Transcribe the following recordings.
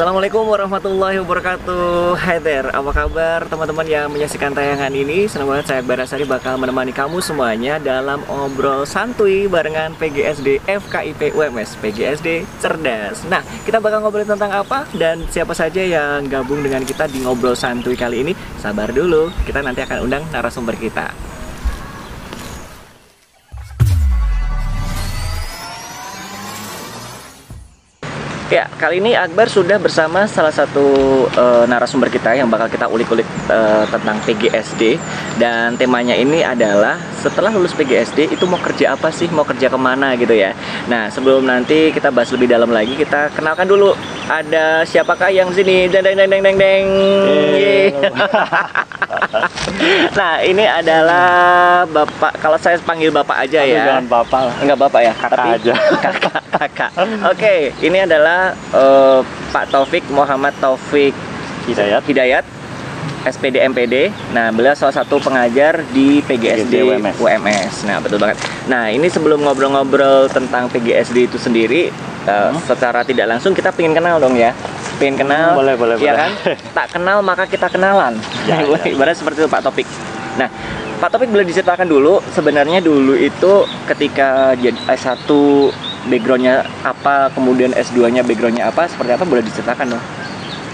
Assalamualaikum warahmatullahi wabarakatuh. Hai there, apa kabar teman-teman yang menyaksikan tayangan ini? Senang banget saya Barasari bakal menemani kamu semuanya Dalam obrol santuy barengan PGSD FKIP UMS PGSD Cerdas. Nah, kita bakal ngobrolin tentang apa Dan siapa saja yang gabung dengan kita di ngobrol santuy kali ini. Sabar dulu, kita nanti akan undang narasumber kita Ya, kali ini Akbar sudah bersama salah satu uh, narasumber kita yang bakal kita ulik-ulik uh, tentang PGSD dan temanya ini adalah setelah lulus PGSD itu mau kerja apa sih, mau kerja ke mana gitu ya. Nah, sebelum nanti kita bahas lebih dalam lagi, kita kenalkan dulu ada siapakah yang sini? Deng deng deng deng deng deng. nah, ini adalah Bapak kalau saya panggil Bapak aja Aduh, ya. Jangan Bapak lah. Enggak Bapak ya, Kakak tapi aja. Kakak, kakak. Oke, ini adalah eh, Pak Taufik Muhammad Taufik Hidayat. Hidayat SPD MPD. Nah, beliau salah satu pengajar di PGSD PGSD UMS. UMS. Nah, betul banget. Nah, ini sebelum ngobrol-ngobrol tentang PGSD itu sendiri, eh, secara tidak langsung kita pengen kenal dong ya. Pengen kenal. Hmm, boleh, boleh, Iya boleh. kan? Tak kenal maka kita kenalan. Ya, ya, ya. Ibarat seperti itu Pak Topik. Nah, Pak Topik boleh diceritakan dulu sebenarnya dulu itu ketika jadi S1 backgroundnya apa, kemudian S2-nya backgroundnya apa, seperti apa boleh diceritakan dong.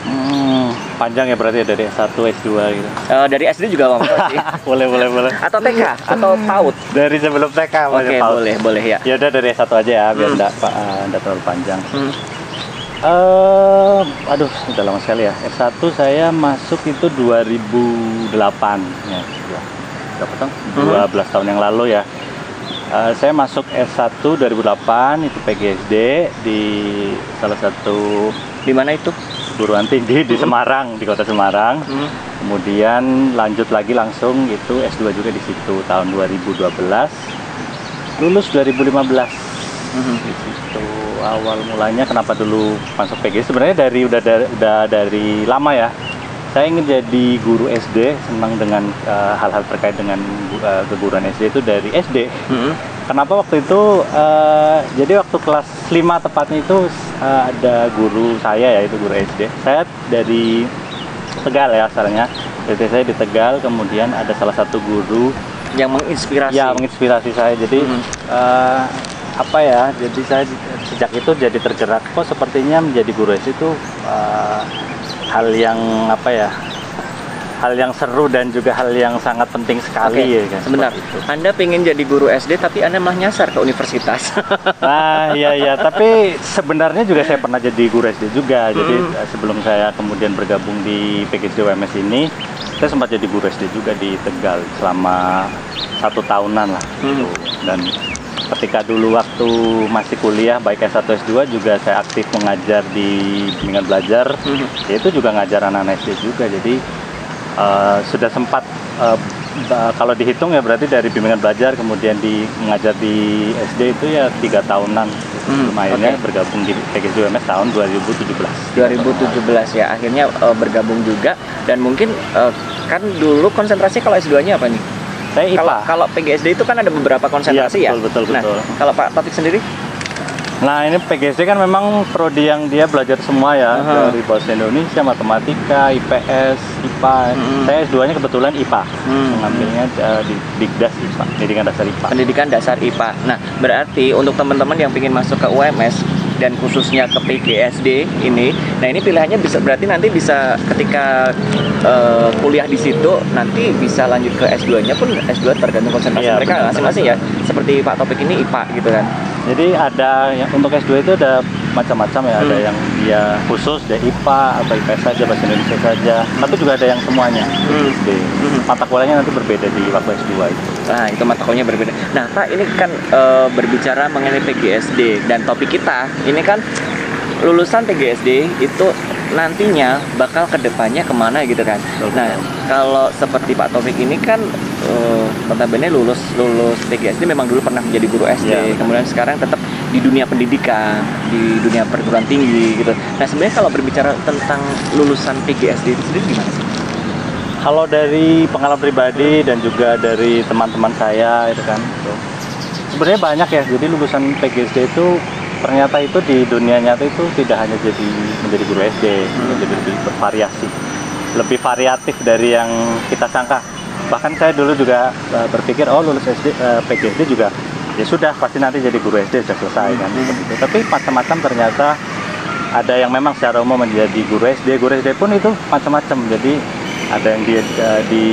Hmm, panjang ya berarti ya dari S1, S2 gitu. Eh, dari SD juga Bang boleh, boleh, boleh. Atau TK atau PAUD. Dari sebelum TK Oke, paut. boleh, boleh ya. Ya udah dari S1 aja ya, biar Hmm. enggak enggak terlalu panjang. Hmm. Eh, aduh, sudah lama sekali ya. S1 saya masuk itu 2008 ya. Berapa tahun? Hmm. 12 tahun yang lalu ya. Eh, saya masuk S1 2008 itu PGSD di salah satu Di mana itu? perguruan tinggi di Semarang, di kota Semarang. Hmm. Kemudian lanjut lagi langsung itu S2 juga di situ tahun 2012. Lulus 2015 Mhm. di situ awal mulanya kenapa dulu masuk PG sebenarnya dari udah dari, udah dari lama ya saya ingin jadi guru SD senang dengan eh, hal-hal terkait dengan uh, keguruan SD itu dari SD Mhm. kenapa waktu itu eh, jadi waktu kelas 5 tepatnya itu eh, ada guru saya ya itu guru SD saya dari Tegal ya asalnya jadi saya di Tegal kemudian ada salah satu guru Yang menginspirasi. ya menginspirasi saya jadi Mhm. eh, apa ya jadi saya sejak itu jadi tergerak kok sepertinya menjadi guru SD itu eh, hal yang apa ya hal yang seru dan juga hal yang sangat penting sekali ya kan sebentar. itu. Anda pengen jadi guru SD tapi Anda malah nyasar ke universitas. Nah, iya iya, tapi sebenarnya juga saya pernah jadi guru SD juga. Jadi Hmm. eh, sebelum saya kemudian bergabung di PGSD UMS ini, saya sempat jadi guru SD juga di Tegal selama satu tahunan lah. Gitu. Dan ketika dulu waktu masih kuliah baik S1 S2 juga saya aktif mengajar di bimbingan belajar. Mhm. Ya, itu juga ngajar anak-anak SD juga. Jadi eh, sudah sempat ba- kalau dihitung ya berarti dari bimbingan belajar kemudian di mengajar di SD itu ya tiga tahunan Hmm, akhirnya oke. bergabung di PGSD UMS tahun 2017 2017 ya akhirnya eh, bergabung juga dan mungkin eh, kan dulu konsentrasi kalau S2-nya apa nih? Saya IPA Kalau kalau PGSD itu kan ada beberapa konsentrasi Iya, ya. betul, betul, nah, betul. kalau Pak Taufik sendiri? nah ini PGSD kan memang prodi yang dia belajar semua ya Aha. dari bahasa Indonesia matematika IPS IPA Hmm. saya S2 nya kebetulan IPA Hmm. mengambilnya eh, di Digdas IPA pendidikan dasar IPA Pendidikan dasar IPA. Nah, berarti untuk teman-teman yang ingin masuk ke UMS dan khususnya ke PGSD ini, nah ini pilihannya bisa berarti nanti bisa ketika eh, kuliah di situ nanti bisa lanjut ke S2-nya pun S2 tergantung konsentrasi Iya, mereka masing-masing ya. Seperti Pak Topik ini IPA gitu kan. Jadi ada yang untuk S2 itu ada macam-macam ya, ada Hmm. yang dia khusus dia IPA atau IPS saja bahasa Indonesia saja. Tapi juga ada yang semuanya. Hmm. Hmm. Mata kuliahnya nanti berbeda di waktu S2 itu. Nah, itu mata kuliahnya berbeda. Nah, Pak, ini kan eh, berbicara mengenai PGSD dan topik kita ini kan lulusan PGSD itu nantinya bakal ke depannya ke mana gitu kan. Betul, Nah, kalau seperti Pak Taufik ini kan eh, notabene lulus lulus PGSD memang dulu pernah menjadi guru SD, Iya. kemudian sekarang tetap di dunia pendidikan, di dunia perguruan tinggi gitu. Nah, sebenarnya kalau berbicara tentang lulusan PGSD itu sendiri gimana sih? Kalau dari pengalaman pribadi dan juga dari teman-teman saya itu kan. gitu. Sebenarnya banyak ya. Jadi lulusan PGSD itu ternyata itu di dunia nyata itu tidak hanya jadi menjadi guru SD, Hmm. jadi lebih bervariasi, lebih variatif dari yang kita sangka. Bahkan saya dulu juga eh, berpikir, oh lulus SD, eh, PGSD juga ya sudah pasti nanti jadi guru SD sudah selesai kan. Hmm. seperti itu. Tapi macam-macam ternyata ada yang memang secara umum menjadi guru SD, guru SD pun itu macam-macam. Jadi ada yang di, eh, di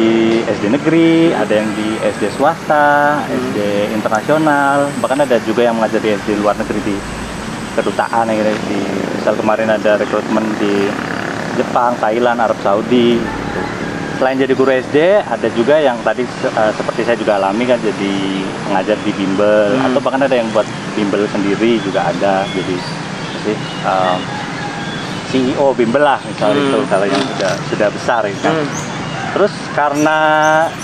SD negeri, ada yang di SD swasta, SD internasional, bahkan ada juga yang mengajar di SD luar negeri di kedutaan ada di misal kemarin ada rekrutmen di Jepang, Thailand, Arab Saudi. Selain jadi guru SD, ada juga yang tadi eh, seperti saya juga alami kan jadi mengajar di bimbel Hmm. atau bahkan ada yang buat bimbel sendiri juga ada. Jadi jadi, eh, CEO bimbel lah misalnya Hmm. itu kalau yang sudah sudah besar itu. Hmm. Terus karena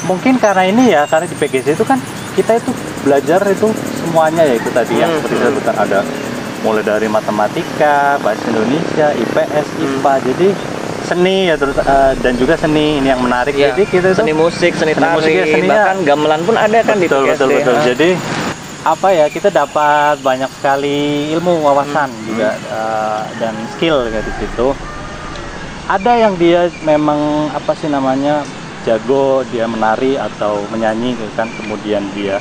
mungkin karena ini ya karena di PGC itu kan kita itu belajar itu semuanya ya itu tadi yang Hmm, seperti hmm. saya sebutkan ada mulai dari matematika, bahasa Indonesia, IPS, Hmm. IPA. Jadi seni ya terus eh, dan juga seni ini yang menarik. Iya. Jadi kita itu seni musik, seni, Seni tari, musik ya, seninya- bahkan gamelan pun ada kan di betul PGSD. betul betul. Ah. Jadi apa ya kita dapat banyak sekali ilmu wawasan Hmm, juga eh, dan skill kayak di situ. Ada yang dia memang apa sih namanya jago dia menari atau menyanyi gitu kan kemudian dia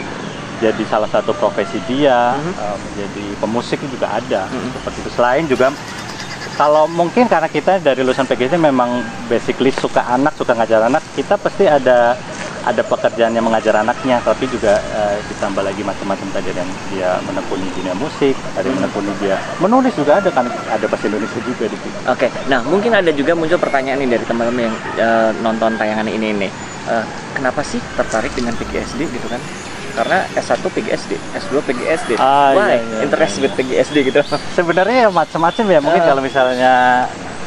jadi salah satu profesi dia Mhm. eh, menjadi pemusik juga ada Mhm. seperti itu selain juga kalau mungkin karena kita dari lulusan PGC memang basically suka anak suka ngajar anak kita pasti ada ada pekerjaan yang mengajar anaknya tapi juga eh, ditambah lagi macam-macam tadi yang dia menekuni dunia musik ada yang menekuni dia menulis juga ada kan ada bahasa Indonesia juga di situ Oke, nah mungkin ada juga muncul pertanyaan nih dari teman-teman yang eh, nonton tayangan ini nih. Eh, kenapa sih tertarik dengan PGSD gitu kan? Karena S1 PGSD, S2 PGSD. Ah, Why iya, iya, interest iya, with PGSD gitu? sebenarnya ya macam-macam ya mungkin Ah. kalau misalnya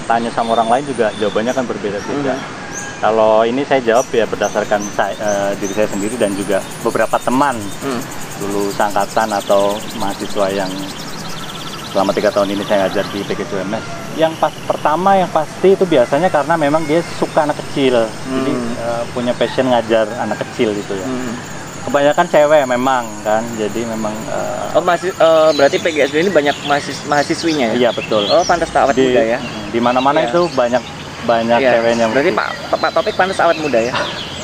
tanya sama orang lain juga jawabannya kan berbeda-beda Hmm. Kalau ini saya jawab ya berdasarkan saya, eh, diri saya sendiri dan juga beberapa teman Hmm. lulus angkatan atau mahasiswa yang selama tiga tahun ini saya ngajar di PGCUMS yang pas pertama yang pasti itu biasanya karena memang dia suka anak kecil jadi Hmm. eh, punya passion ngajar anak kecil gitu ya Hmm. kebanyakan cewek memang kan jadi memang eh, Oh masih eh, berarti PGSD ini banyak mahasiswa mahasiswinya ya? iya betul Oh pantas tak awet di muda ya? di mana-mana Iya. itu banyak banyak Iya. ceweknya Berarti Pak Pak Topik pantas awet muda ya?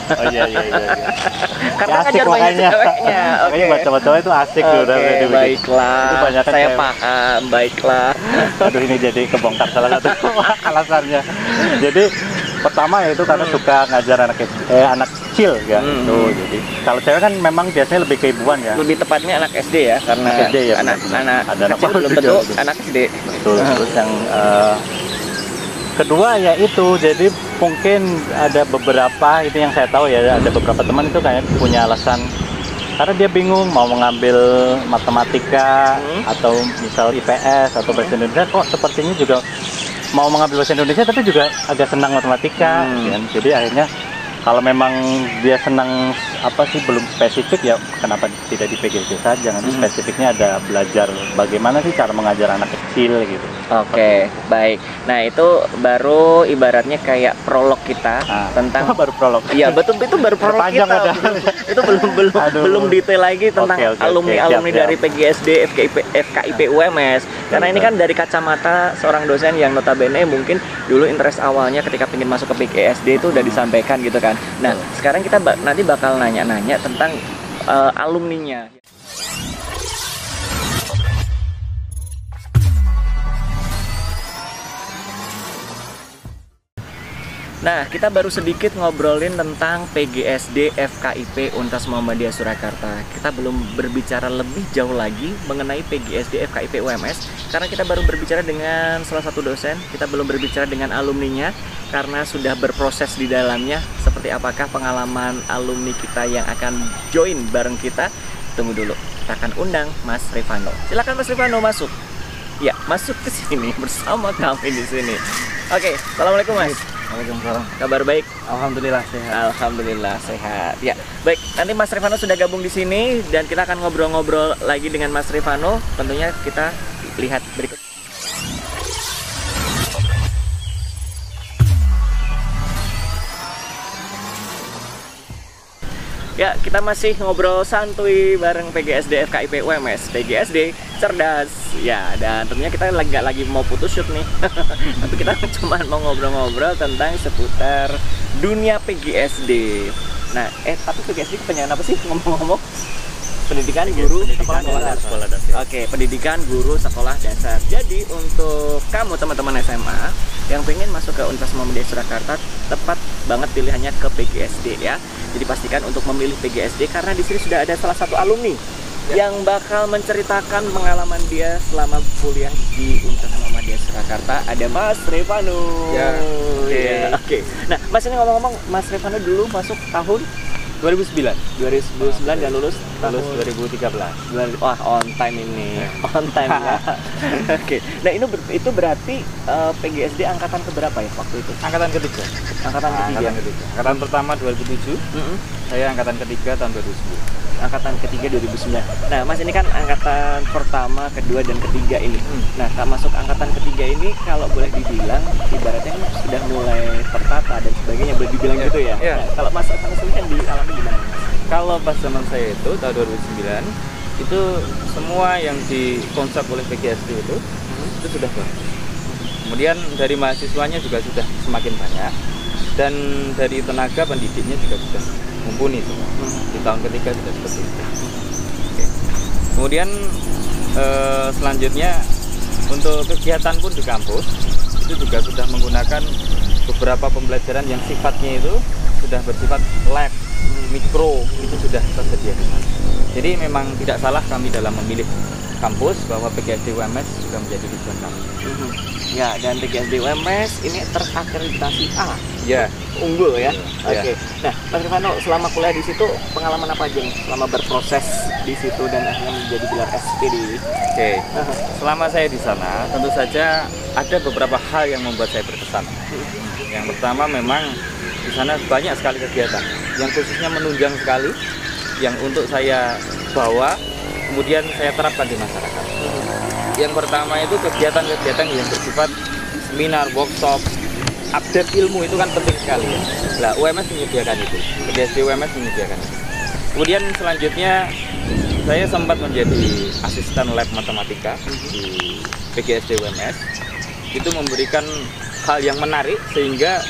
oh iya iya iya, iya. Karena Ya, asik ngajar banyak makanya. ceweknya. Oke. Makanya baca cowok itu asik Oke, udah baiklah. Itu banyakan Saya cewek. paham, baiklah. Aduh ini jadi kebongkar salah satu alasannya. Jadi pertama ya itu karena suka ngajar anak eh, anak kecil ya. Hmm. Tuh, jadi kalau cewek kan memang biasanya lebih keibuan ya. Lebih tepatnya anak SD ya, karena Anak SD ya, anak benar-benar. anak Ada anak kecil belum tentu betul. anak SD. Betul. Terus yang eh, kedua ya itu jadi mungkin ada beberapa itu yang saya tahu ya ada beberapa teman itu kayak punya alasan karena dia bingung mau mengambil matematika Hmm. atau misal IPS atau bahasa Indonesia kok sepertinya juga mau mengambil bahasa Indonesia tapi juga agak senang matematika Hmm. kan. jadi akhirnya kalau memang dia senang apa sih belum spesifik ya kenapa tidak di PGC saja nanti Hmm. spesifiknya ada belajar bagaimana sih cara mengajar anak kecil gitu Oke, baik. Nah itu baru ibaratnya kayak prolog kita Ah. tentang Oh, baru prolog. Iya betul itu baru prolog Panjang kita. ada. itu belum belum Aduh. belum detail lagi tentang oke, oke. alumni Siap, alumni siap. dari PGSD, FKIP, FKIP UMS. Karena ini kan dari kacamata seorang dosen yang notabene mungkin dulu interest awalnya ketika ingin masuk ke PGSD itu udah disampaikan gitu kan. Nah Betul. sekarang kita ba- nanti bakal nanya-nanya tentang eh, alumninya. Nah, kita baru sedikit ngobrolin tentang PGSD FKIP Untas Muhammadiyah Surakarta. Kita belum berbicara lebih jauh lagi mengenai PGSD FKIP UMS karena kita baru berbicara dengan salah satu dosen, kita belum berbicara dengan alumninya karena sudah berproses di dalamnya. Seperti apakah pengalaman alumni kita yang akan join bareng kita? Tunggu dulu. Kita akan undang Mas Rivano. Silakan Mas Rivano masuk. Ya, masuk ke sini bersama kami di sini. Oke, assalamualaikum Mas. Waalaikumsalam. Kabar baik? Alhamdulillah sehat. Alhamdulillah sehat. Ya, baik. Nanti Mas Rivano sudah gabung di sini dan kita akan ngobrol-ngobrol lagi dengan Mas Rivano. Tentunya kita lihat berikut. Ya, kita masih ngobrol santuy bareng PGSD FKIP UMS PGSD cerdas. Ya, dan tentunya kita lagi nggak lagi mau putus shoot nih. Tapi kita cuma mau ngobrol-ngobrol tentang seputar dunia PGSD. Nah, eh tapi PGSD kepanjangan apa sih ngomong-ngomong? Pendidikan guru Pendidikan sekolah dasar. sekolah dasar. Oke, pendidikan guru sekolah dasar. Jadi untuk kamu teman-teman SMA yang pengen masuk ke Universitas Muhammadiyah Surakarta, tepat banget pilihannya ke PGSD ya. Jadi pastikan untuk memilih PGSD karena di sini sudah ada salah satu alumni yang bakal menceritakan pengalaman dia selama kuliah di Universitas Muhammadiyah Surakarta. Ada Mas Revano. Ya, oke. Ya, Oke. Nah, Mas ini ngomong-ngomong, Mas Revano dulu masuk tahun 2009 2009 dan lulus lulus tahun 2013 Dua- Wah, on time ini. On time ya. Oke. Nah, ini ber- itu berarti eh, PGSD angkatan keberapa ya waktu itu? angkatan ketiga Angkatan ketiga. angkatan ketiga angkatan pertama 2007 Mm-mm. saya angkatan ketiga tahun 2010 Angkatan ketiga 2009. Nah, Mas ini kan angkatan pertama, kedua dan ketiga ini. Hmm. Nah, tak masuk angkatan ketiga ini kalau boleh dibilang ibaratnya sudah mulai tertata dan sebagainya boleh dibilang Iya. gitu ya. Iya. Nah, kalau Mas Revano sendiri kan dialami gimana? Kalau pas zaman saya itu tahun 2009 itu semua yang dikonsep oleh PGSD itu itu sudah bagus kemudian dari mahasiswanya juga sudah semakin banyak. Dan dari tenaga pendidiknya juga sudah mumpuni semua di tahun ketiga sudah seperti itu. Oke. kemudian eh, selanjutnya untuk kegiatan pun di kampus itu juga sudah menggunakan beberapa pembelajaran yang sifatnya itu sudah bersifat lab mikro itu sudah tersedia di sana. Jadi memang tidak salah kami dalam memilih kampus bahwa PGSD UMS juga menjadi tujuan kami. Mhm. Ya, dan PGSD UMS ini terakreditasi A. Ya, unggul ya. Iya. Oke. Nah, Mas Rifano selama kuliah di situ pengalaman apa aja nih selama berproses di situ dan akhirnya menjadi gelar SP di oke. Selama saya di sana, tentu saja ada beberapa hal yang membuat saya berkesan. Yang pertama memang di sana banyak sekali kegiatan yang khususnya menunjang sekali yang untuk saya bawa kemudian saya terapkan di masyarakat. Yang pertama itu kegiatan-kegiatan yang bersifat seminar, workshop, update ilmu itu kan penting sekali ya. Lah UMS menyediakan itu, PGSD UMS menyediakan itu. Kemudian selanjutnya saya sempat menjadi asisten lab matematika di PGSD UMS. Itu memberikan hal yang menarik sehingga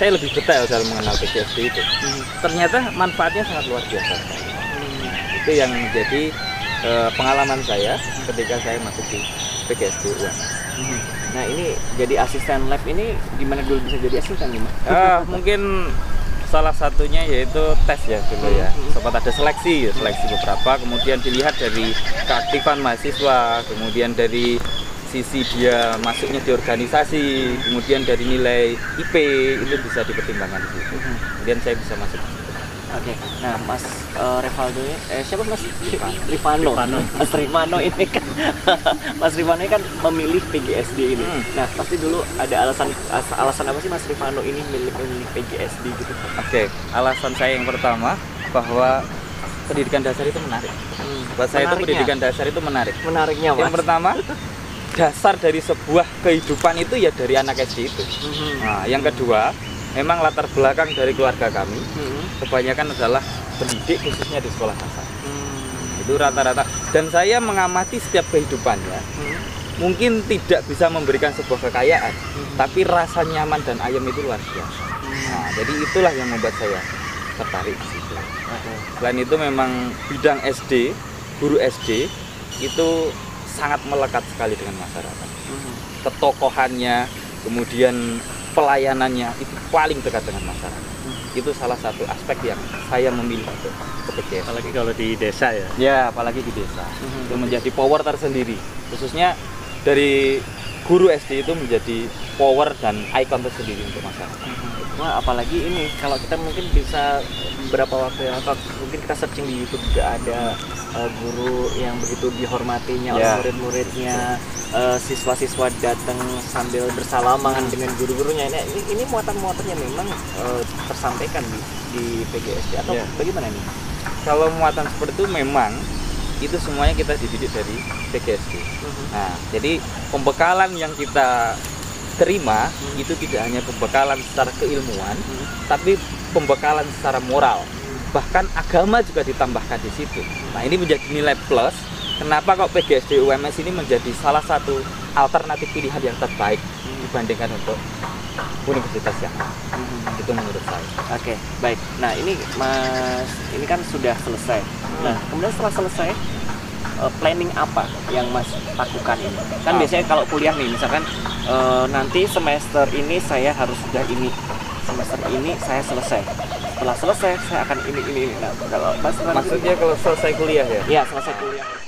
saya lebih detail dalam mengenal PGSD itu. Ternyata manfaatnya sangat luar biasa. Itu yang menjadi eh, pengalaman saya ketika saya masuk di PGSD UMS. Nah, ini jadi asisten lab ini gimana dulu bisa jadi asisten nih, Mas? Ah, mungkin salah satunya yaitu tes ya dulu ya. Hmm. Sempat ada seleksi, ya, seleksi beberapa, kemudian dilihat dari keaktifan mahasiswa, kemudian dari sisi dia masuknya di organisasi, kemudian dari nilai IP itu bisa dipertimbangkan di situ. Mhm. Kemudian saya bisa masuk. Oke. Nah, Mas eh, Revaldo ini eh siapa Mas Rifano. Rifano. Mas Rifano ini kan Mas Rifano ini kan memilih PGSD ini. Hmm. Nah, pasti dulu ada alasan as- alasan apa sih Mas Rifano ini milih memilih PGSD gitu? Oke, alasan saya yang pertama bahwa pendidikan dasar itu menarik. Buat saya itu pendidikan dasar itu menarik. Menariknya, Mas. Yang pertama, dasar dari sebuah kehidupan itu ya dari anak SD itu. Mhm. Nah, yang kedua, memang latar belakang dari keluarga kami Mhm. kebanyakan adalah pendidik khususnya di sekolah dasar. Hmm. Itu rata-rata. Dan saya mengamati setiap kehidupannya, Hmm. mungkin tidak bisa memberikan sebuah kekayaan, Mhm. tapi rasa nyaman dan ayam itu luar biasa. Nah, jadi itulah yang membuat saya tertarik di situ. Selain itu memang bidang SD, guru SD itu sangat melekat sekali dengan masyarakat. Mhm. Ketokohannya, kemudian pelayanannya itu paling dekat dengan masyarakat. Itu salah satu aspek yang saya memilih untuk ke PGS. Apalagi kalau di desa ya. Ya, apalagi di desa. Itu menjadi power tersendiri. Khususnya dari guru SD itu menjadi power dan ikon tersendiri untuk masyarakat. Wah, apalagi ini kalau kita mungkin bisa beberapa waktu yang atau mungkin kita searching di YouTube juga ada eh, guru yang begitu dihormatinya oleh Ya. murid-muridnya, eh, siswa-siswa datang sambil bersalaman dengan guru-gurunya. Ini ini, ini muatan-muatannya memang eh, tersampaikan di di PGSD atau Ya. bagaimana nih? Kalau muatan seperti itu memang itu semuanya kita dididik dari PGSD. Nah, jadi pembekalan yang kita terima itu tidak hanya pembekalan secara keilmuan, Hmm. tapi pembekalan secara moral. bahkan agama juga ditambahkan di situ. Nah ini menjadi nilai plus. Kenapa kok PGSD UMS ini menjadi salah satu alternatif pilihan yang terbaik dibandingkan untuk universitas yang lain. itu menurut saya. Oke, baik. Nah, ini Mas ini kan sudah selesai. Nah, kemudian setelah selesai eh, planning apa yang Mas lakukan ini? Kan Ah. biasanya kalau kuliah nih, misalkan eh, nanti semester ini saya harus sudah ini, semester ini saya selesai. Setelah selesai saya akan ini ini ini. Nah, kalau Mas Maksudnya kalau selesai kuliah ya? Iya, selesai kuliah.